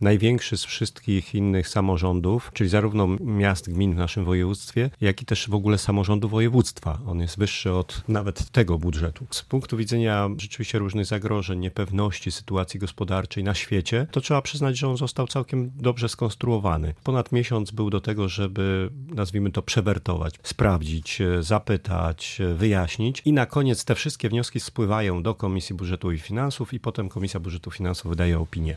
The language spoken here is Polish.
największy z wszystkich innych samorządów, czyli zarówno miast, gmin w naszym województwie, jak i też w ogóle samorządu województwa. On jest wyższy od nawet tego budżetu. Z punktu widzenia rzeczywiście różnych zagrożeń, niepewności sytuacji gospodarczej na świecie, to trzeba przyznać, że on został całkiem dobrze skonstruowany. Ponad miesiąc był do tego, żeby, nazwijmy to, przewertować, sprawdzić, zapytać, wyjaśnić i na koniec te wszystkie wnioski spływają do Komisji Budżetu i Finansów i potem Komisja Budżetu i Finansów wydaje opinię.